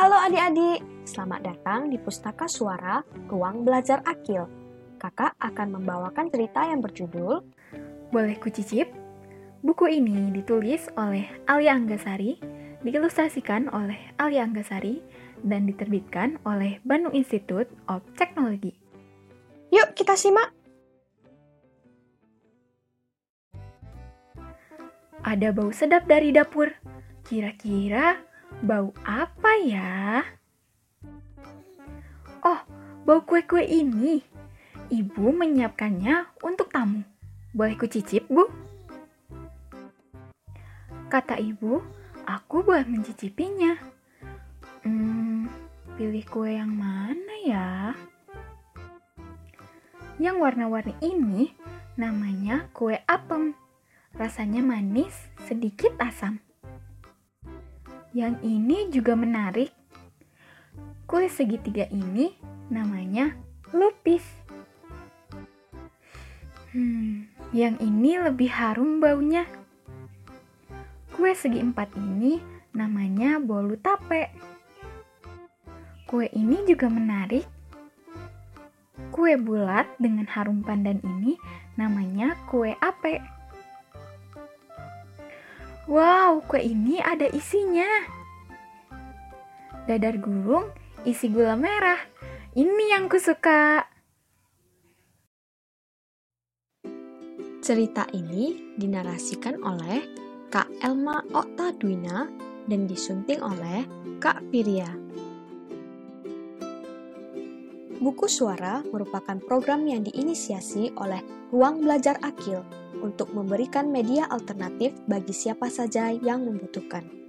Halo adik-adik, selamat datang di Pustaka Suara Ruang Belajar Akil. Kakak akan membawakan cerita yang berjudul Boleh kucicip? Buku ini ditulis oleh Alia Anggasari, diilustrasikan oleh Alia Anggasari, dan diterbitkan oleh Bandung Institute of Technology. Yuk kita simak. Ada bau sedap dari dapur. Kira-kira bau apa ya? Oh, bau kue-kue ini. Ibu menyiapkannya untuk tamu. Boleh kucicip, Bu? Kata ibu, aku boleh mencicipinya. Hmm, pilih kue yang mana ya? Yang warna-warni ini namanya kue apem. Rasanya manis, sedikit asam. Yang ini juga menarik. Kue segitiga ini namanya lupis. Hmm, yang ini lebih harum baunya. Kue segi empat ini namanya bolu tape. Kue ini juga menarik. Kue bulat dengan harum pandan ini namanya kue ape. Wow, kue ini ada isinya. Dadar gulung isi gula merah. Ini yang kusuka. Cerita ini dinarasikan oleh Kak Elma Okta Dwina dan disunting oleh Kak Piria. Buku Suara merupakan program yang diinisiasi oleh Ruang Belajar Akil untuk memberikan media alternatif bagi siapa saja yang membutuhkan.